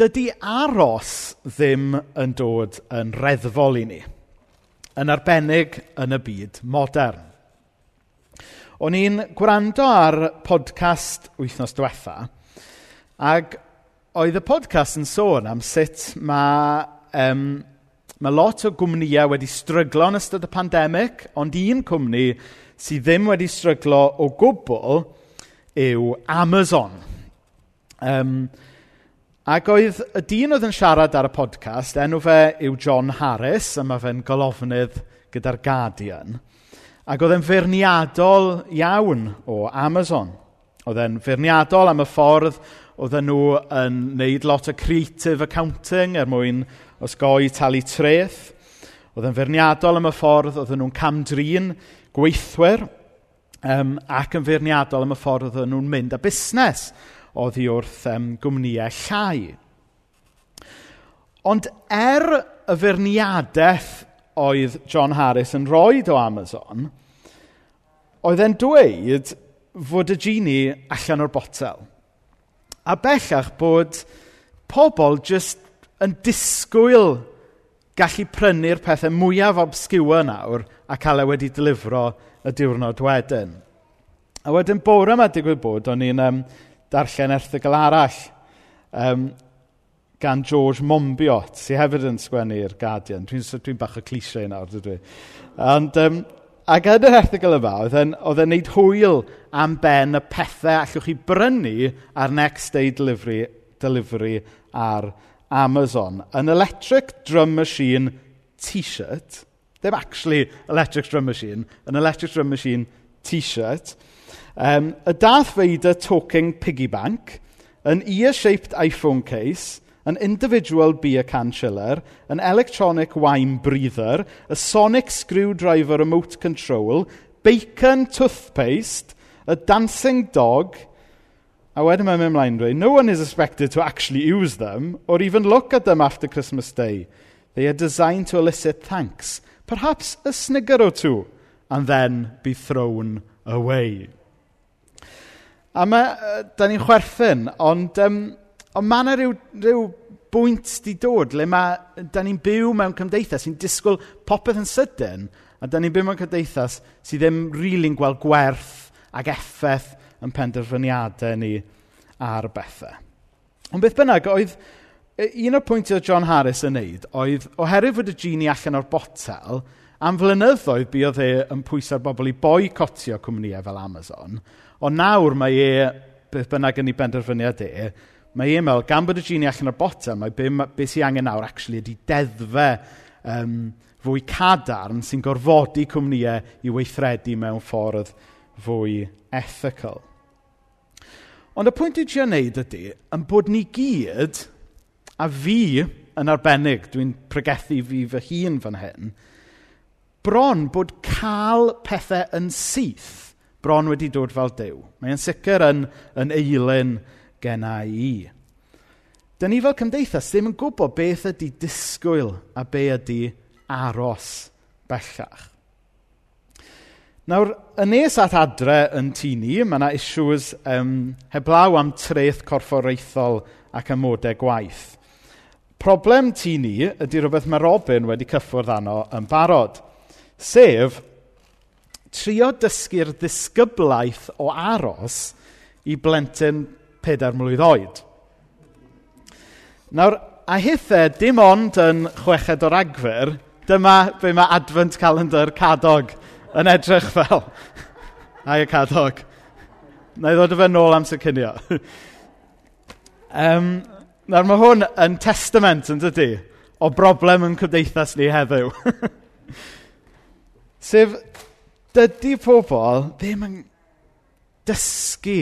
dydy aros ddim yn dod yn reddfol i ni, yn arbennig yn y byd modern. O'n i'n gwrando ar podcast wythnos diwetha, ac oedd y podcast yn sôn am sut mae, um, mae lot o gwmnïau wedi stryglo yn ystod y pandemig, ond un cwmni sydd ddim wedi stryglo o gwbl yw Amazon. Um, Ac oedd y dyn oedd yn siarad ar y podcast, enw fe yw John Harris, a mae fe'n golofnydd gyda'r Guardian. Ac oedd e'n feirniadol iawn o Amazon. Oedd e'n feirniadol am y ffordd oedden nhw yn wneud lot o creative accounting er mwyn osgoi talu treth. Oedd e'n feirniadol am y ffordd oedden nhw'n camdrin gweithwyr um, ac yn feirniadol am y ffordd oedden nhw'n mynd a busnes oddi wrth um, gwmnïau llai. Ond er y ferniadaeth oedd John Harris yn rhoi o Amazon, oedd e'n dweud fod y genie allan o'r botel. A bellach bod pobl jyst yn disgwyl gallu prynu'r pethau mwyaf obsgiwa nawr a cael e wedi dilifro y diwrnod wedyn. A wedyn bore yma digwydd bod, o'n i'n um, darllen erthygl arall um, gan George Monbiot, sy hefyd yn sgwennu'r Guardian. Dwi'n dwi bach o clisiau nawr, dwi. i. Ond, um, ac yn yr erthigol yma, oedd e'n neud hwyl am ben y pethau allwch chi brynu ar next day delivery, delivery ar Amazon. An electric drum machine t-shirt, ddim actually electric drum machine, an electric drum machine t-shirt, Um, y Darth Vader talking piggy bank, an ear-shaped iPhone case, an individual beer can chiller, an electronic wine breather, a sonic screwdriver remote control, bacon toothpaste, a dancing dog, a wedyn mae'n mynd ymlaen dweud, no one is expected to actually use them or even look at them after Christmas Day. They are designed to elicit thanks, perhaps a snigger or two, and then be thrown away. A mae, Yy dan ni'n chwerthin, ond um, ond mae yna rhyw, rhyw bwynt 'di dod le mae, da ni'n byw mewn cymdeithas sy'n disgwyl popeth yn sydyn, a da ni'n byw mewn cymdeithas sydd ddim rili'n really gweld gwerth ac effaith yn penderfyniadau ni ar bethau. Ond beth bynnag, oedd un o'r pwyntiau oedd John Harris yn neud, oedd, oherwydd fod y geni allan o'r botel, am flynyddoedd buodd e yn pwysau'r bobl i boi cotio cwmnïau fel Amazon... Ond nawr mae e, beth bynnag yn ei benderfyniad e, mae e'n meddwl, gan bod y geni allan o'r bottom, mae be, be sy'n angen nawr actually ydy deddfe um, fwy cadarn sy'n gorfodi cwmnïau i weithredu mewn ffordd fwy ethical. Ond y pwynt i ti'n yn neud ydy, yn bod ni gyd, a fi yn arbennig, dwi'n pregethu fi fy hun fan hyn, bron bod cael pethau yn syth bron wedi dod fel dew. Mae'n sicr yn, yn eilyn genna i. Dyn ni fel cymdeithas ddim yn gwybod beth ydy disgwyl a be ydy aros bellach. Nawr, y nes at adre yn tŷ ni, mae yna issues um, heblaw am treth corfforaethol ac amodau gwaith. Problem tini ni ydy rhywbeth mae Robin wedi cyffwrdd arno yn barod, sef trio dysgu'r ddisgyblaeth o aros i blentyn pedair mlwydd oed. Nawr, a hithau, dim ond yn chweched o'r agfer, dyma be mae Advent Calendar Cadog yn edrych fel. Ai y Cadog. Na i ddod o fe nôl amser cynio. um, nawr mae hwn yn testament yn dydy o broblem yn cymdeithas ni heddiw. Sef dydy pobl ddim yn dysgu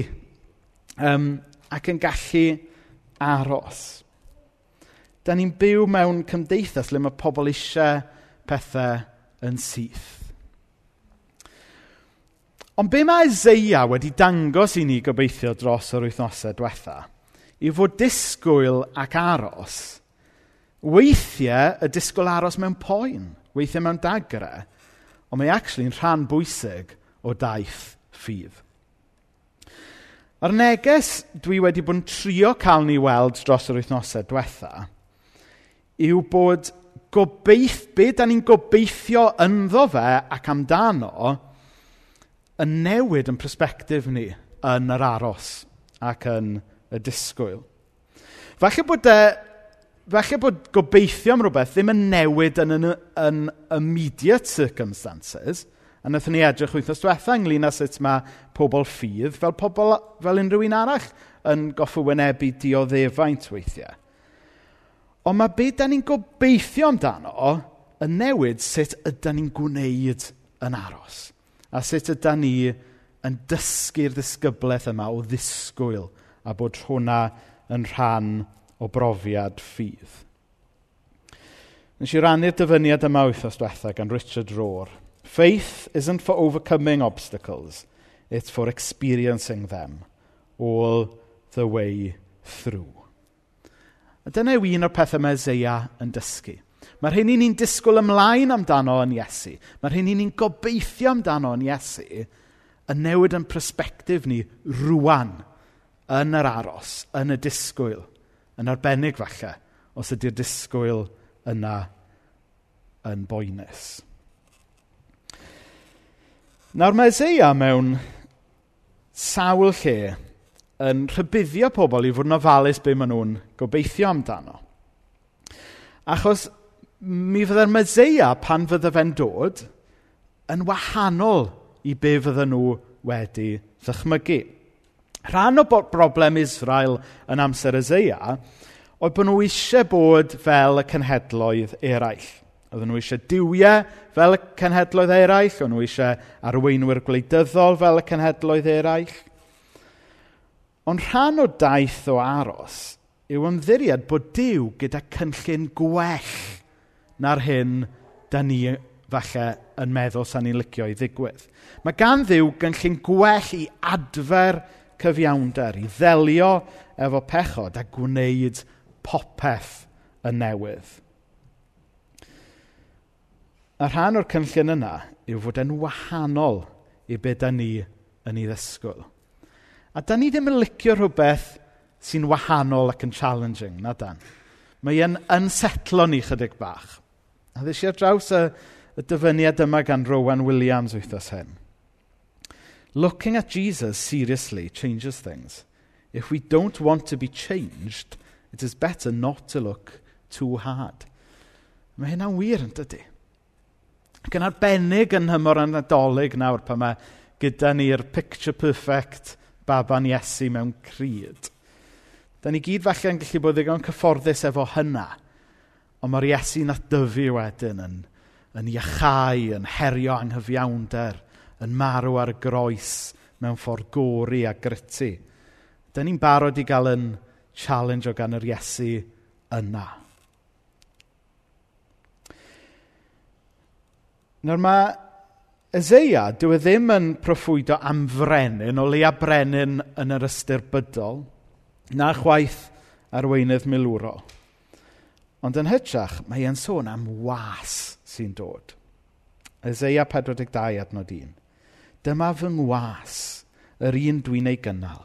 um, ac yn gallu aros. Da ni'n byw mewn cymdeithas le mae pobl eisiau pethau yn syth. Ond be mae Eseia wedi dangos i ni gobeithio dros yr wythnosau diwetha, i fod disgwyl ac aros, weithiau y disgwyl aros mewn poen, weithiau mewn dagrau, ond mae actually'n rhan bwysig o daith ffydd. A'r neges dwi wedi bod yn trio cael ni weld dros yr wythnosau diwetha yw bod gobeith, be da ni'n gobeithio ynddo fe ac amdano yn newid yn persbectif ni yn yr aros ac yn y disgwyl. Falle bod e falle bod gobeithio am rhywbeth ddim yn newid yn, yn, yn immediate circumstances, a wnaethon ni edrych wythnos diwetha ynglyn â sut mae pobl ffydd fel pobl, fel unrhyw un arall yn goffi wynebu dioddefaint weithiau. Ond mae beth da ni'n gobeithio amdano yn newid sut ydan ni'n gwneud yn aros. A sut ydan ni yn dysgu'r ddisgyblaeth yma o ddisgwyl a bod hwnna yn rhan o brofiad ffydd. Nes i rannu'r dyfyniad yma wythnos diwetha gan Richard Rohr. Faith isn't for overcoming obstacles, it's for experiencing them all the way through. A dyna yw un o'r pethau mae Ezeia yn dysgu. Mae'r hyn ni'n disgwyl ymlaen amdano yn Iesu, mae'r hyn ni'n gobeithio amdano yn Iesu, yn newid yn prospectif ni rwan, yn yr aros, yn y disgwyl. Yn arbennig falle, os ydy'r disgwyl yna yn boenus. Nawr mae Eseia mewn sawl lle yn rhybuddio pobl i fod yn ofalus be maen nhw'n gobeithio amdano. Achos mi fydda'r Meseia pan fydda fe'n dod yn wahanol i be fydden nhw wedi ddychmygu. Rhan o broblem Israel yn amser Ezeia oedd bod nhw eisiau bod fel y cenhedloedd eraill. Oedden nhw eisiau diwiau fel y cenhedloedd eraill, oedden nhw eisiau arweinwyr gwleidyddol fel y cenhedloedd eraill. Ond rhan o daith o aros yw ymddiried bod Dyw gyda cynllun gwell na'r hyn da ni falle yn meddwl sa'n ni'n licio i ddigwydd. Mae gan ddiw gynllun gwell i adfer cyfiawnder, i ddelio efo pechod a gwneud popeth yn newydd. A rhan o'r cynllun yna yw fod yn wahanol i be da ni yn ei ddysgwyl. A da ni ddim yn licio rhywbeth sy'n wahanol ac yn challenging, na dan. Mae e'n unsetlo ni chydig bach. A ddys i ar draws y, y dyfyniad yma gan Rowan Williams wythnos hyn. Looking at Jesus seriously changes things. If we don't want to be changed, it is better not to look too hard. Mae hynna'n wir yn dydy. Ac yn arbennig yn hymor yn adolyg nawr pan mae gyda ni'r picture perfect baban Iesu mewn cryd. Da ni gyd falle yn gallu bod ddigon cyfforddus efo hynna, ond mae'r Iesu'n dyfu wedyn yn, yn iachau, yn herio anghyfiawnder, yn marw ar y groes mewn ffordd gori a gritty. Da ni'n barod i gael yn challenge o gan yr Iesu yna. Nawr mae Ezeia, dyw e ddim yn proffwydo am frenin, o leia brenin yn yr ystyr bydol, na chwaith arweinydd milwro. Ond yn hytrach, mae e'n sôn am was sy'n dod. Ezeia 42 adnod 1. Dyma fy ngwas, yr un dwi'n ei gynnal.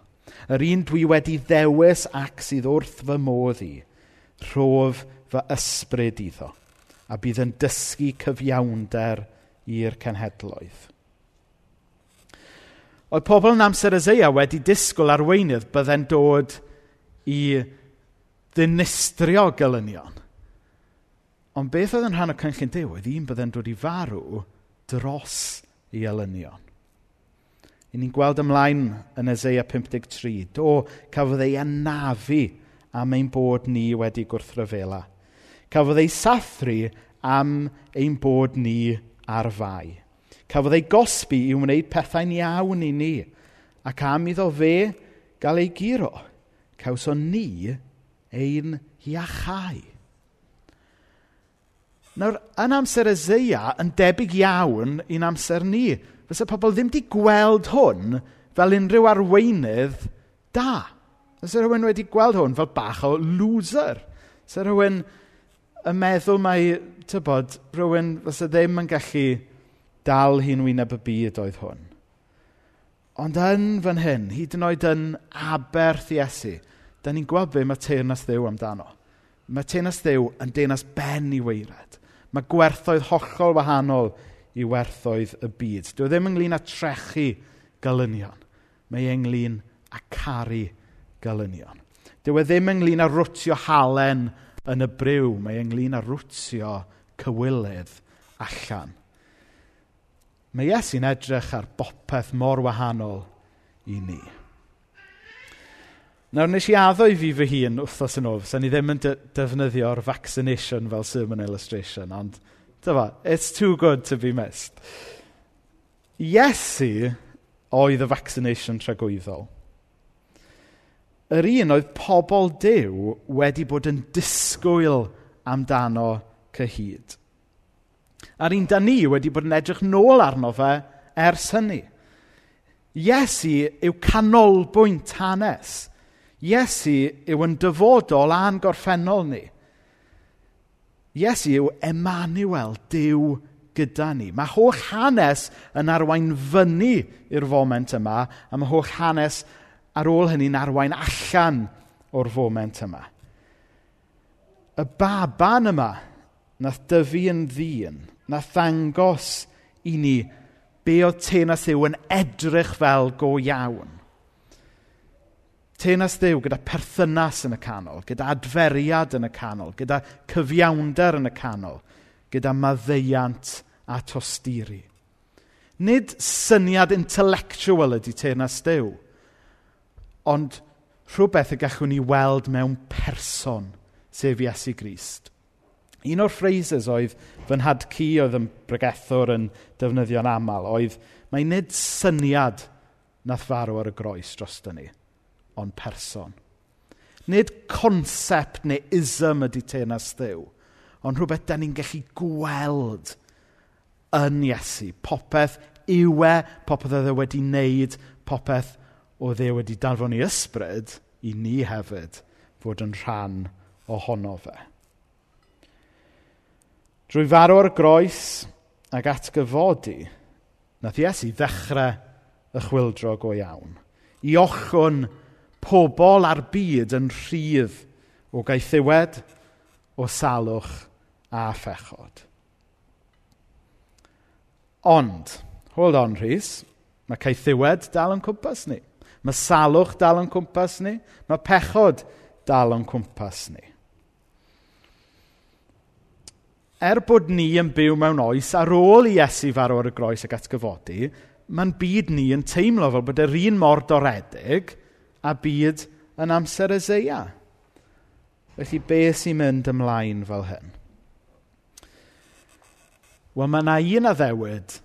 Yr un dwi wedi ddewis ac sydd wrth fy modd i. Rhof fy ysbryd iddo. A bydd yn dysgu cyfiawnder i'r cenhedloedd. Oedd pobl yn amser Ezeia wedi disgwyl arweinydd bydden dod i ddinistrio gylynion. Ond beth oedd yn rhan o cynllun Dyw oedd un bydden dod i farw dros i elynion. 'y ni'n gweld ymlaen yn Ezeia 53. Do, cafodd ei anafu am ein bod ni wedi gwrthryfela. Cafodd ei sathru am ein bod ni ar fai. Cafodd ei gosbi i wneud pethau'n iawn i ni, ac am iddo fe gael ei giro, cawson ni ein iachau. Nawr, yn amser Ezeia yn debyg iawn i'n amser ni. Fysa pobl ddim wedi gweld hwn fel unrhyw arweinydd da. Fysa rhywun wedi gweld hwn fel bach o loser. Fysa rhywun yn meddwl mai, tybod, rhywun fysa ddim yn gallu dal hi'n wyneb y byd oedd hwn. Ond yn fan hyn, hyd yn oed yn aberth Iesu, da ni'n gweld be mae teirnas ddew amdano. Mae teirnas ddew yn denas ben i weired. Mae gwerthoedd hollol wahanol i werthoedd y byd. Dyw e ddim ynglyn â trechu gelynion. Mae e ynglyn â caru gelynion. Dyw e ddim ynglyn â rwtio halen yn y bryw. Mae e ynglyn â rwtio cywilydd allan. Mae Iesu'n edrych ar bopeth mor wahanol i ni. Nawr, nes i addo i fi fy hun wrthos yn ôl, a ni ddim yn defnyddio'r vaccination fel sermon illustration, ond Dyma, it's too good to be missed. Iesu oedd y vaccination tragwyddol. Yr un oedd pobl dew wedi bod yn disgwyl amdano cyhyd. A'r un da ni wedi bod yn edrych nôl arno fe ers hynny. Iesu yw canolbwynt hanes. Iesu yw yn dyfodol a'n gorffennol ni. Iesu yw Emmanuel, Dyw gyda ni. Mae holl hanes yn arwain fyny i'r foment yma, a mae holl hanes ar ôl hynny'n arwain allan o'r foment yma. Y baban yma, nath dyfu yn ddyn, nath ddangos i ni be oedd tenas yw yn edrych fel go iawn tenas Dyw, gyda perthynas yn y canol, gyda adferiad yn y canol, gyda cyfiawnder yn y canol, gyda maddeiant a tosturi. Nid syniad intellectual ydy tenas Dyw, ond rhywbeth y gallwn ni weld mewn person, sef Iesu Grist. Un o'r phrases oedd fy nhad cu oedd yn bregethwr yn defnyddio'n aml oedd mae nid syniad nath farw ar y groes dros ni ond person. Nid concept neu ism ydy tenas ddiw, ond rhywbeth da ni'n gallu gweld yn Iesu. Popeth yw e, popeth oedd e wedi wneud, popeth oedd e wedi darfon i ysbryd i ni hefyd fod yn rhan ohono fe. Drwy farw ar groes ac atgyfodi, nath Iesu ddechrau y chwildro go iawn. I ochwn pobl a'r byd yn rhydd o gaethiwed, o salwch a phechod. Ond, hold on Rhys, mae caethiwed dal yn cwmpas ni. Mae salwch dal yn cwmpas ni. Mae pechod dal yn cwmpas ni. Er bod ni yn byw mewn oes ar ôl i Iesu farw ar y groes ac atgyfodi, mae'n byd ni yn teimlo fel bod yr un mor doredig – a byd yn amser Eseia. Felly, be sy'n mynd ymlaen fel hyn? Wel, mae yna un addewyd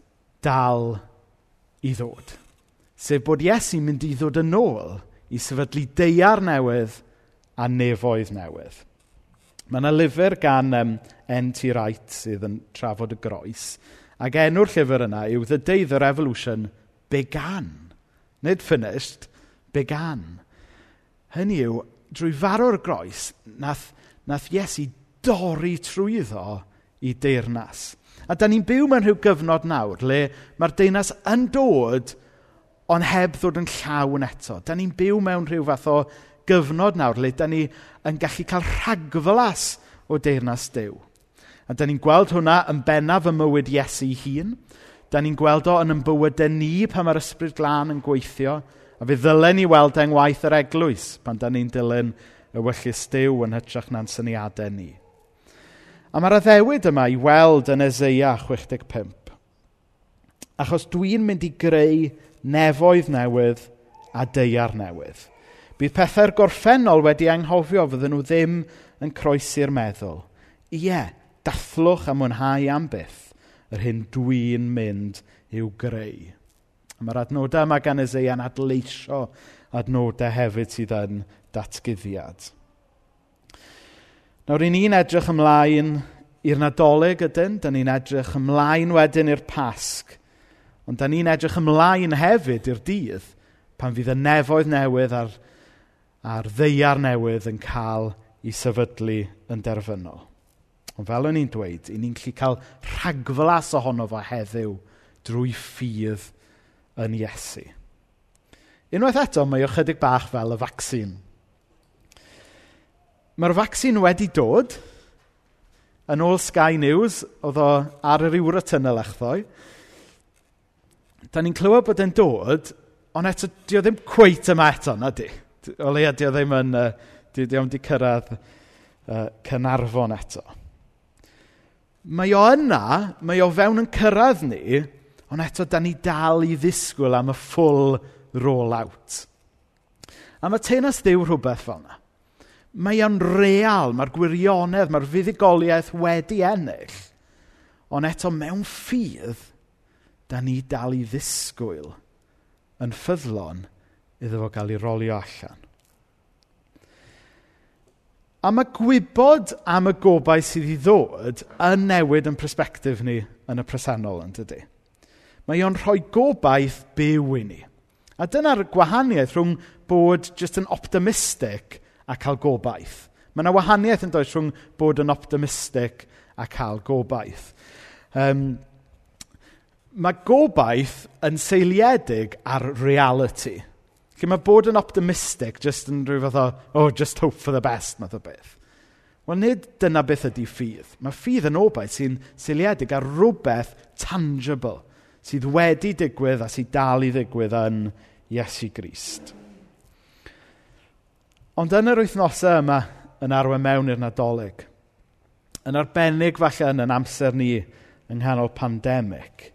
dal i ddod. Sef bod Iesu'n mynd i ddod yn ôl i sefydlu deiar newydd a nefoedd newydd. Mae yna lyfr gan um, N.T. Wright sydd yn trafod y groes. Ac enw'r llyfr yna yw The Day the Revolution Began. Nid finished, began. Hynny yw, drwy farw'r groes, nath, nath Iesu dorri trwyddo i deyrnas. A da ni'n byw mewn rhyw gyfnod nawr le mae'r deyrnas yn dod ond heb ddod yn llawn eto. Da ni'n byw mewn rhyw fath o gyfnod nawr le da ni yn gallu cael rhagflas o deyrnas dew. A da ni'n gweld hwnna yn bennaf y mywyd Iesu hun. Da ni'n gweld o yn yn bywydau ni pan mae'r Ysbryd Glân yn gweithio A fe ddylen ni weld e'n waith yr eglwys pan da ni'n dilyn y wyllus Dyw yn hytrach na'n syniadau ni. A mae'r addewid yma i weld yn Ezeia 65. Achos dwi'n mynd i greu nefoedd newydd a deiar newydd. Bydd pethau'r gorffennol wedi anghofio fydden nhw ddim yn croesi'r meddwl. Ie, dathlwch a mwynhau am byth yr hyn dwi'n mynd i'w greu. A mae'r adnodau yma gan Eseia'n adleisio adnodau hefyd sydd yn datguddiad. Nawr, ni'n edrych ymlaen i'r Nadolig ydyn, da ni'n edrych ymlaen wedyn i'r Pasg, ond da ni'n edrych ymlaen hefyd i'r dydd pan fydd y nefoedd newydd a'r, a'r ddeiar newydd yn cael ei sefydlu yn derfynol. Ond fel o'n i'n dweud, i ni'n gallu cael rhagflas ohono fo heddiw drwy ffydd yn Iesu. Unwaith eto, mae ychydig bach fel y vaccine. Mae'r vaccine wedi dod. Yn ôl Sky News, oedd o ar yr iwr y tunnel echddoe. Da ni'n clywed bod e'n dod, ond eto, di o ddim cweit yma eto, na di. O leia, di o ddim yn, uh, di, di o'n di cyrraedd uh, Cynarfon eto. Mae o yna, mae o fewn yn cyrraedd ni, Ond eto, da ni dal i ddisgwyl am y full roll-out. A mae tenas Dyw rhywbeth fel yna. Mae o'n real, mae'r gwirionedd, mae'r fuddugoliaeth wedi ennill. Ond eto, mewn ffydd, da ni dal i ddisgwyl yn ffyddlon iddo fo gael ei rolio allan. A mae gwybod am y gobau sydd i ddod yn newid yn persbectif ni yn y presennol, yn dydy. Mae o'n rhoi gobaith byw i ni. A dyna'r gwahaniaeth rhwng bod jyst yn optimistig a cael gobaith. Mae yna wahaniaeth yn does rhwng bod yn optimistig a cael gobaith. Um, mae gobaith yn seiliedig ar reality. Felly mae bod yn optimistig just yn rhyw fath o, oh, just hope for the best, math o beth. Wel, nid dyna beth ydy ffydd. Mae ffydd yn obaith sy'n seiliedig ar rhywbeth tangible sydd wedi digwydd a sydd dal i ddigwydd yn Iesu Grist. Ond yn yr wythnosau yma yn arwen mewn i'r Nadolig, yn arbennig falle yn yn amser ni yng nghanol pandemig,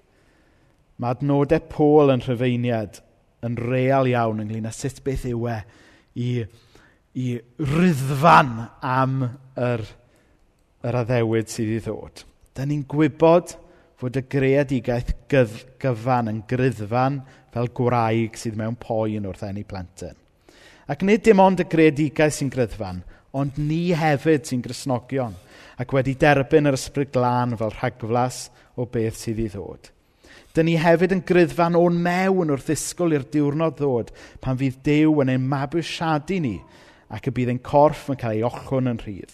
mae adnodau Pôl yn rhyfeiniad yn real iawn ynglyn â sut beth yw e i, i ryddfan am yr, yr addewyd sydd i ddod. Da ni'n gwybod fod y greadigaeth gyf- gyfan yn gryddfan fel gwraig sydd mewn poen wrth enni plentyn. Ac nid dim ond y greadigaeth sy'n gryddfan, ond ni hefyd sy'n grisnogion ac wedi derbyn yr ysbryd glân fel rhagflas o beth sydd i ddod. Dyn ni hefyd yn gryddfan o'n mewn wrth ddisgwyl i'r diwrnod ddod pan fydd Dyw yn ein mabwysiadu ni ac y bydd ein corff yn cael ei ochwn yn rhydd.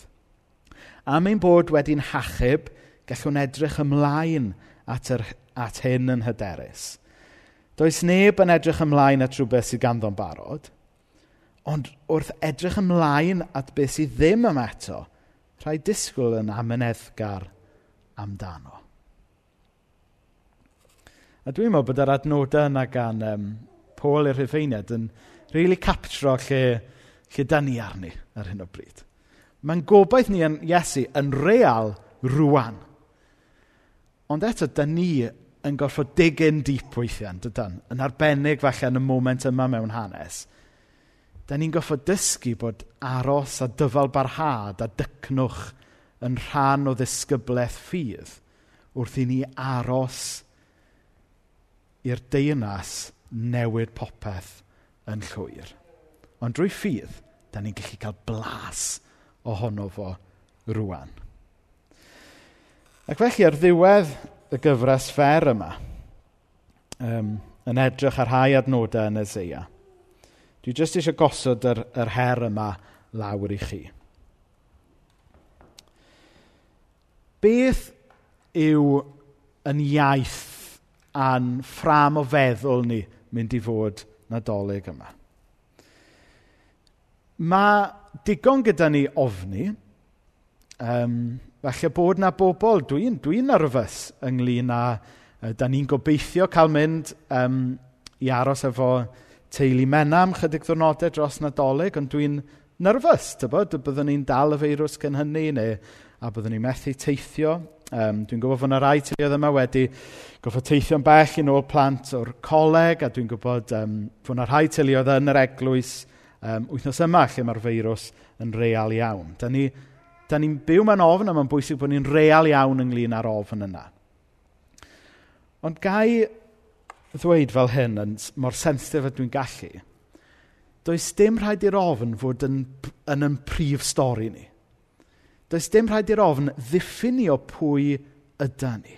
Am ein bod wedi'n hachub Gallwn edrych ymlaen at, yr, at hyn yn hyderus. Does neb yn edrych ymlaen at rhywbeth sydd ganddo'n barod, ond wrth edrych ymlaen at beth sydd ddim yma eto, rhai disgwyl yn amyneddgar amdano. A dwi'n meddwl bod yr adnodau yna gan um, Paul i'r Rhyfeiniad yn really captro lle, lle da ni arni ar hyn o bryd. Mae'n gobaith ni yn Iesu yn real rwan – Ond eto, da ni yn gorfod digyn deep weithiau, yn dydan? Yn arbennig falle yn y moment yma mewn hanes. Dan ni'n gorfod dysgu bod aros a dyfalbarhad a dycnwch yn rhan o ddisgyblaeth ffydd wrth i ni aros i'r deunas newid popeth yn llwyr. Ond drwy ffydd, da ni'n gallu cael blas ohono fo rwan. Ac felly ar ddiwedd y gyfres fer yma, um, yn edrych ar rhai adnodau yn Ezeia, dwi jyst eisiau gosod yr, yr her yma lawr i chi. Beth yw yn iaith a'n ffram o feddwl ni mynd i fod nadolig yma? Mae digon gyda ni ofni, um, Falle bod na bobl, dwi'n dwi nerfus ynglyn â, yy dan ni'n gobeithio cael mynd um, i aros efo teulu Menam chydig ddwrnodau dros Nadolig, ond dwi'n nerfus, tybod, byddwn ni'n dal y feirws cyn hynny, neu a byddwn ni'n methu teithio. Um, dwi'n gwybod fod yna rai teuluoedd yma wedi goffod teithio'n bell i ôl plant o'r coleg, a dwi'n gwybod um, fod yna rhai teuluoedd yn yr eglwys um, wythnos yma lle mae'r feirws yn real iawn. Da ni da ni'n byw mewn ofn a mae'n bwysig bod ni'n real iawn ynglyn â'r ofn yna. Ond gai ddweud fel hyn yn mor sensitif a dwi'n gallu, does dim rhaid i'r ofn fod yn, yn yn prif stori ni. Does dim rhaid i'r ofn ddiffinio pwy ydy ni.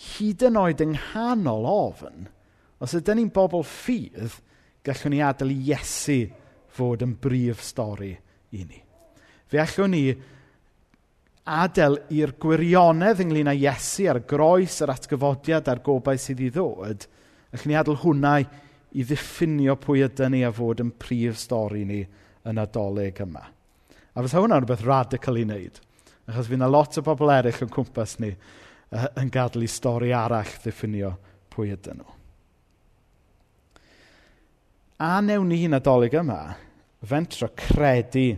Hyd yn oed yng nghanol ofn, os ydyn ni'n bobl ffydd, gallwn ni adael i Iesu fod yn brif stori i ni. Fe allwn ni adael i'r gwirionedd ynglyn â Iesu a'r groes, yr atgyfodiad a'r gobaith sydd i ddod, allwn ni adael hwnna i ddiffinio pwy ydyn ni a fod yn prif stori ni yn adolyg yma. A fydd hwnna'n rhywbeth radical i wneud, achos fydd yna lot o bobl eraill yn cwmpas ni yn gadlu stori arall ddiffinio pwy ydyn nhw. A newn ni adolyg yma, fentro credu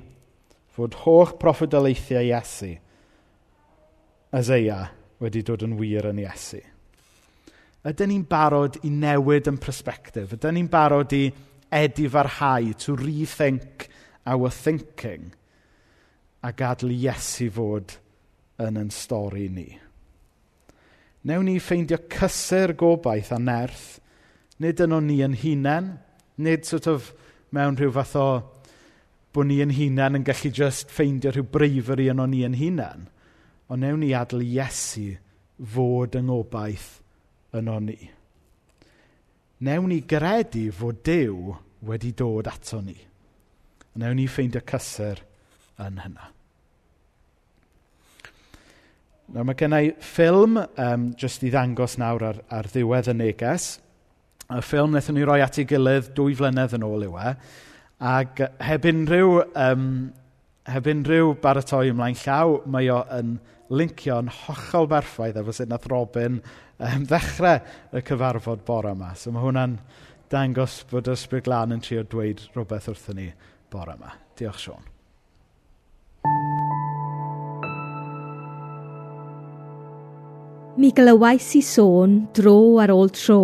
fod holl proffedolaethiau Iesu, Isaiah, wedi dod yn wir yn Iesu. Ydyn ni'n barod i newid yn perspektif? Ydyn ni'n barod i edifarhau, to rethink our thinking, a gadw Iesu fod yn yn stori ni? Newn ni ffeindio cysur gobaith a nerth, nid yn o'n ni yn hunain, nid sort of mewn rhyw fath o bod ni yn hunain yn gallu just ffeindio rhyw bravery yn o'n ni yn hunain, ond newn ni adl Iesu fod yng ngobaith yn o'n ni. Newn ni gredu fod Dyw wedi dod ato ni. Newn ni ffeindio cysur yn hynna. Nawr mae gennau ffilm um, jyst i ddangos nawr ar, ar ddiwedd y neges. Y ffilm wnaethon ni roi at ei gilydd dwy flynedd yn ôl yw e. Ac heb unrhyw, um, heb unrhyw baratoi ymlaen llaw, mae o yn lincio'n hollol berffaith efo sut nath Robin um, ddechrau y cyfarfod bore yma. So mae hwnna'n dangos bod Ysbryd Glân yn trio dweud rhywbeth wrthyn ni bore yma. Diolch Sean. Mi glywais i sôn dro ar ôl tro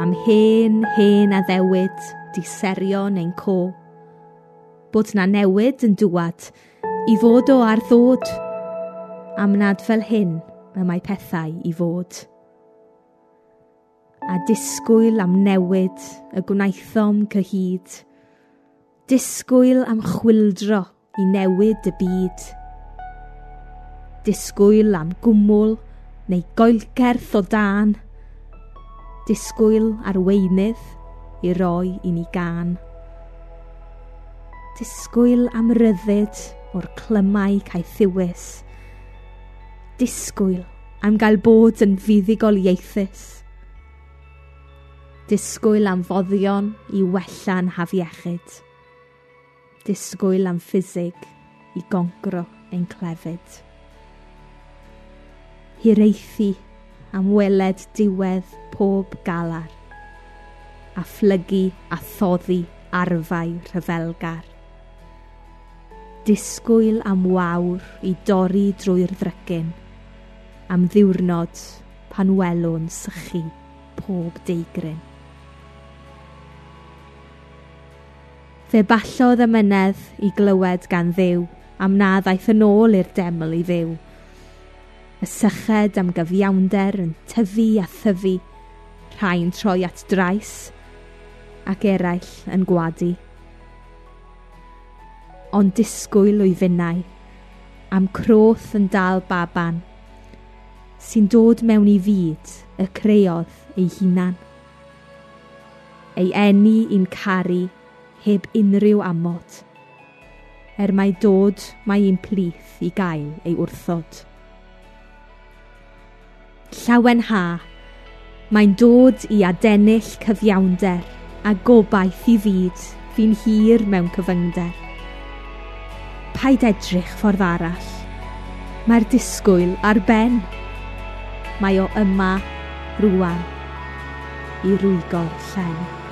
am hen, hen addewid wedi serio neu'n co. Bod na newid yn dŵad i fod o ar ddod. Amnad fel hyn y mae pethau i fod. A disgwyl am newid y gwnaethom cyhyd. Disgwyl am chwildro i newid y byd. Disgwyl am gwmwl neu goelgerth o dan. Disgwyl ar weinydd i roi i ni gan. Disgwyl am ryddid o'r clymau cae thiwis. Disgwyl am gael bod yn fuddigol ieithus. Disgwyl am foddion i wella'n hafiechyd. Disgwyl am ffisig i gongro ein clefyd. Hireithi am weled diwedd pob galar a phlygu a thoddi arfau rhyfelgar. Disgwyl am wawr i dorri drwy'r ddrycyn, am ddiwrnod pan welwn sychu pob deigryn. Fe ballodd y mynedd i glywed gan ddew, am na ddaeth yn ôl i'r deml i ddew. Y syched am gyfiawnder yn tyfu a thyfu, rhai'n troi at drais, ac eraill yn gwadu. Ond disgwyl o'i finnau, am croth yn dal baban, sy'n dod mewn i fyd y creodd ei hunan. Ei eni i'n caru heb unrhyw amod, er mai dod mae un plith i gael ei wrthod. Llawen ha, mae'n dod i adennill cyfiawnder, a gobaith i fyd, fi'n hir mewn cyfyngder. Paid edrych ffordd arall. Mae'r disgwyl ar ben. Mae o yma rwan i rwygo llen.